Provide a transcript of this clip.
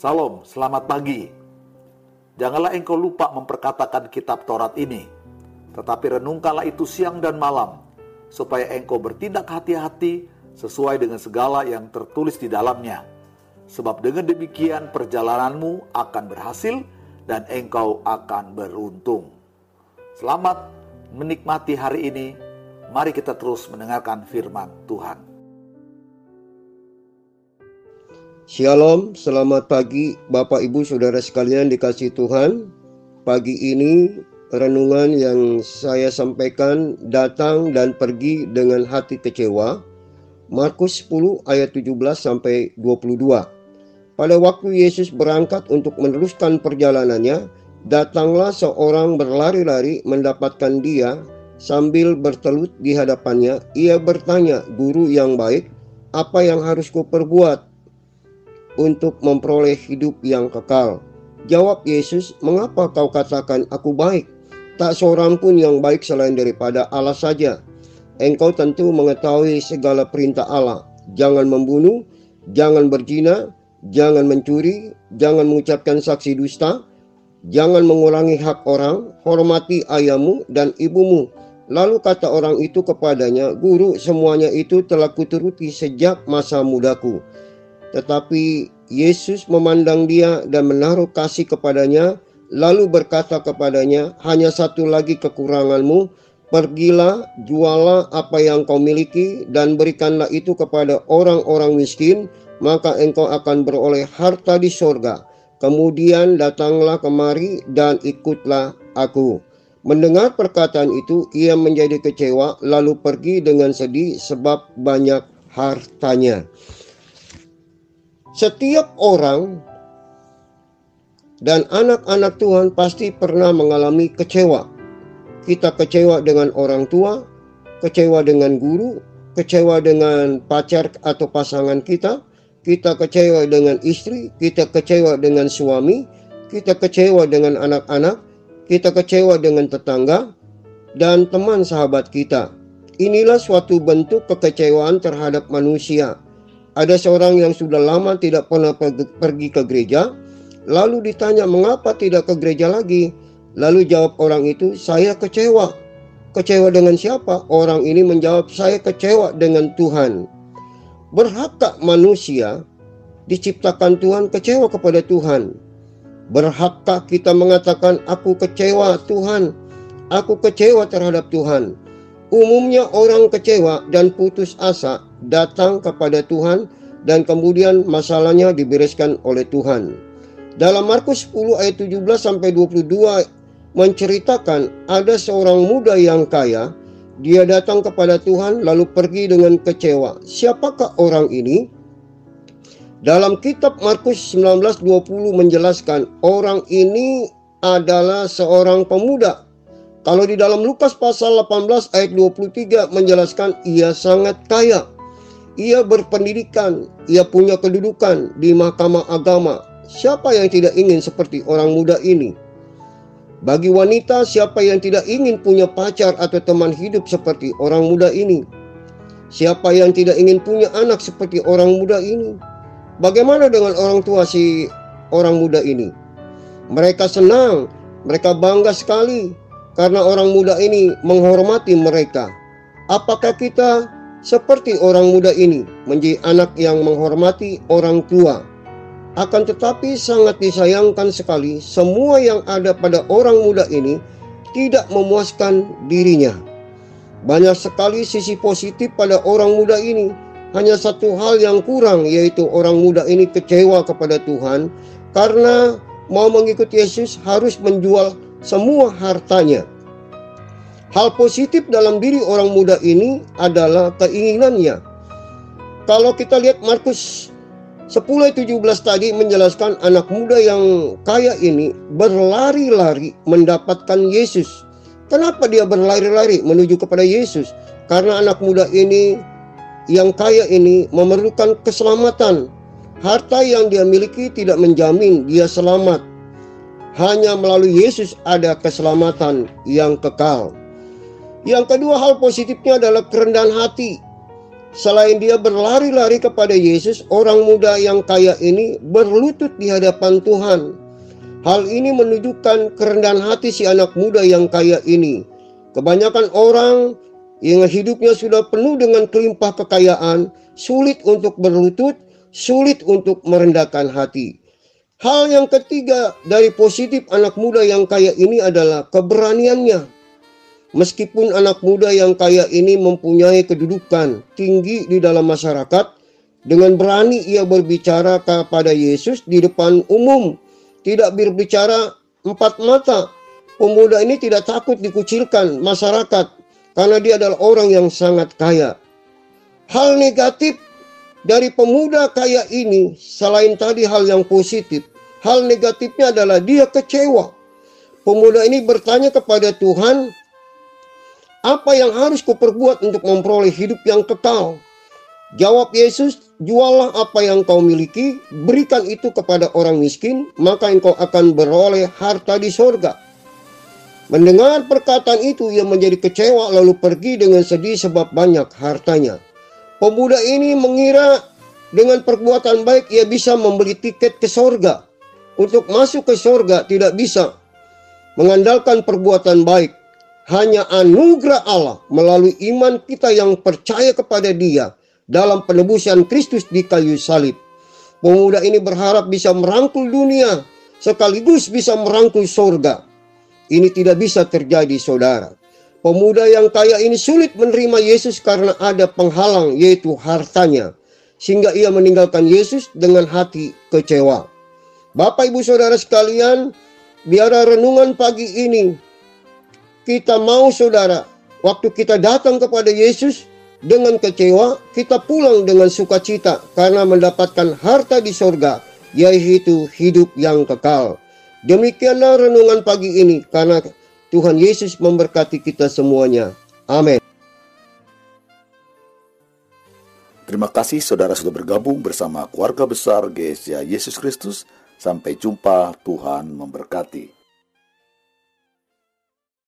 Salam, selamat pagi. Janganlah engkau lupa memperkatakan kitab Taurat ini, tetapi renungkanlah itu siang dan malam, supaya engkau bertindak hati-hati sesuai dengan segala yang tertulis di dalamnya. Sebab dengan demikian perjalananmu akan berhasil dan engkau akan beruntung. Selamat menikmati hari ini. Mari kita terus mendengarkan firman Tuhan. Shalom, selamat pagi Bapak Ibu Saudara sekalian dikasih Tuhan. Pagi ini renungan yang saya sampaikan datang dan pergi dengan hati kecewa. Markus 10 ayat 17 sampai 22. Pada waktu Yesus berangkat untuk meneruskan perjalanannya, datanglah seorang berlari-lari mendapatkan dia sambil bertelut di hadapannya. Ia bertanya, "Guru yang baik, apa yang harus kuperbuat untuk memperoleh hidup yang kekal. Jawab Yesus, "Mengapa kau katakan aku baik? Tak seorang pun yang baik selain daripada Allah saja. Engkau tentu mengetahui segala perintah Allah. Jangan membunuh, jangan berzina, jangan mencuri, jangan mengucapkan saksi dusta, jangan mengurangi hak orang, hormati ayahmu dan ibumu." Lalu kata orang itu kepadanya, "Guru, semuanya itu telah kuturuti sejak masa mudaku." Tetapi Yesus memandang dia dan menaruh kasih kepadanya, lalu berkata kepadanya, "Hanya satu lagi kekuranganmu. Pergilah, jualah apa yang kau miliki, dan berikanlah itu kepada orang-orang miskin, maka engkau akan beroleh harta di sorga. Kemudian datanglah kemari dan ikutlah aku." Mendengar perkataan itu, ia menjadi kecewa, lalu pergi dengan sedih sebab banyak hartanya. Setiap orang dan anak-anak Tuhan pasti pernah mengalami kecewa. Kita kecewa dengan orang tua, kecewa dengan guru, kecewa dengan pacar atau pasangan kita, kita kecewa dengan istri, kita kecewa dengan suami, kita kecewa dengan anak-anak, kita kecewa dengan tetangga, dan teman sahabat kita. Inilah suatu bentuk kekecewaan terhadap manusia ada seorang yang sudah lama tidak pernah pergi ke gereja, lalu ditanya mengapa tidak ke gereja lagi. Lalu jawab orang itu, saya kecewa. Kecewa dengan siapa? Orang ini menjawab, saya kecewa dengan Tuhan. Berhakkah manusia diciptakan Tuhan kecewa kepada Tuhan? Berhakkah kita mengatakan, aku kecewa Tuhan, aku kecewa terhadap Tuhan? Umumnya orang kecewa dan putus asa datang kepada Tuhan dan kemudian masalahnya dibereskan oleh Tuhan. Dalam Markus 10 ayat 17 sampai 22 menceritakan ada seorang muda yang kaya, dia datang kepada Tuhan lalu pergi dengan kecewa. Siapakah orang ini? Dalam kitab Markus 19:20 menjelaskan orang ini adalah seorang pemuda kalau di dalam Lukas pasal 18 ayat 23 menjelaskan ia sangat kaya. Ia berpendidikan, ia punya kedudukan di mahkamah agama. Siapa yang tidak ingin seperti orang muda ini? Bagi wanita, siapa yang tidak ingin punya pacar atau teman hidup seperti orang muda ini? Siapa yang tidak ingin punya anak seperti orang muda ini? Bagaimana dengan orang tua si orang muda ini? Mereka senang, mereka bangga sekali karena orang muda ini menghormati mereka. Apakah kita seperti orang muda ini menjadi anak yang menghormati orang tua? Akan tetapi sangat disayangkan sekali semua yang ada pada orang muda ini tidak memuaskan dirinya. Banyak sekali sisi positif pada orang muda ini. Hanya satu hal yang kurang yaitu orang muda ini kecewa kepada Tuhan karena mau mengikuti Yesus harus menjual semua hartanya. Hal positif dalam diri orang muda ini adalah keinginannya. Kalau kita lihat Markus 10:17 tadi menjelaskan anak muda yang kaya ini berlari-lari mendapatkan Yesus. Kenapa dia berlari-lari menuju kepada Yesus? Karena anak muda ini yang kaya ini memerlukan keselamatan. Harta yang dia miliki tidak menjamin dia selamat. Hanya melalui Yesus ada keselamatan yang kekal. Yang kedua hal positifnya adalah kerendahan hati. Selain dia berlari-lari kepada Yesus, orang muda yang kaya ini berlutut di hadapan Tuhan. Hal ini menunjukkan kerendahan hati si anak muda yang kaya ini. Kebanyakan orang yang hidupnya sudah penuh dengan kelimpah kekayaan, sulit untuk berlutut, sulit untuk merendahkan hati. Hal yang ketiga dari positif anak muda yang kaya ini adalah keberaniannya. Meskipun anak muda yang kaya ini mempunyai kedudukan tinggi di dalam masyarakat, dengan berani ia berbicara kepada Yesus di depan umum, tidak berbicara empat mata. Pemuda ini tidak takut dikucilkan masyarakat karena dia adalah orang yang sangat kaya. Hal negatif dari pemuda kaya ini selain tadi hal yang positif, hal negatifnya adalah dia kecewa. Pemuda ini bertanya kepada Tuhan, apa yang harus kuperbuat untuk memperoleh hidup yang kekal? Jawab Yesus, jualah apa yang kau miliki, berikan itu kepada orang miskin, maka engkau akan beroleh harta di sorga. Mendengar perkataan itu, ia menjadi kecewa lalu pergi dengan sedih sebab banyak hartanya. Pemuda ini mengira dengan perbuatan baik ia bisa membeli tiket ke sorga. Untuk masuk ke sorga tidak bisa mengandalkan perbuatan baik hanya anugerah Allah melalui iman kita yang percaya kepada Dia dalam penebusan Kristus di kayu salib. Pemuda ini berharap bisa merangkul dunia sekaligus bisa merangkul surga. Ini tidak bisa terjadi, saudara. Pemuda yang kaya ini sulit menerima Yesus karena ada penghalang, yaitu hartanya, sehingga ia meninggalkan Yesus dengan hati kecewa. Bapak, ibu, saudara sekalian, biar renungan pagi ini kita mau saudara, waktu kita datang kepada Yesus dengan kecewa, kita pulang dengan sukacita karena mendapatkan harta di sorga, yaitu hidup yang kekal. Demikianlah renungan pagi ini karena Tuhan Yesus memberkati kita semuanya. Amin. Terima kasih saudara sudah bergabung bersama keluarga besar GSA Yesus Kristus. Sampai jumpa, Tuhan memberkati.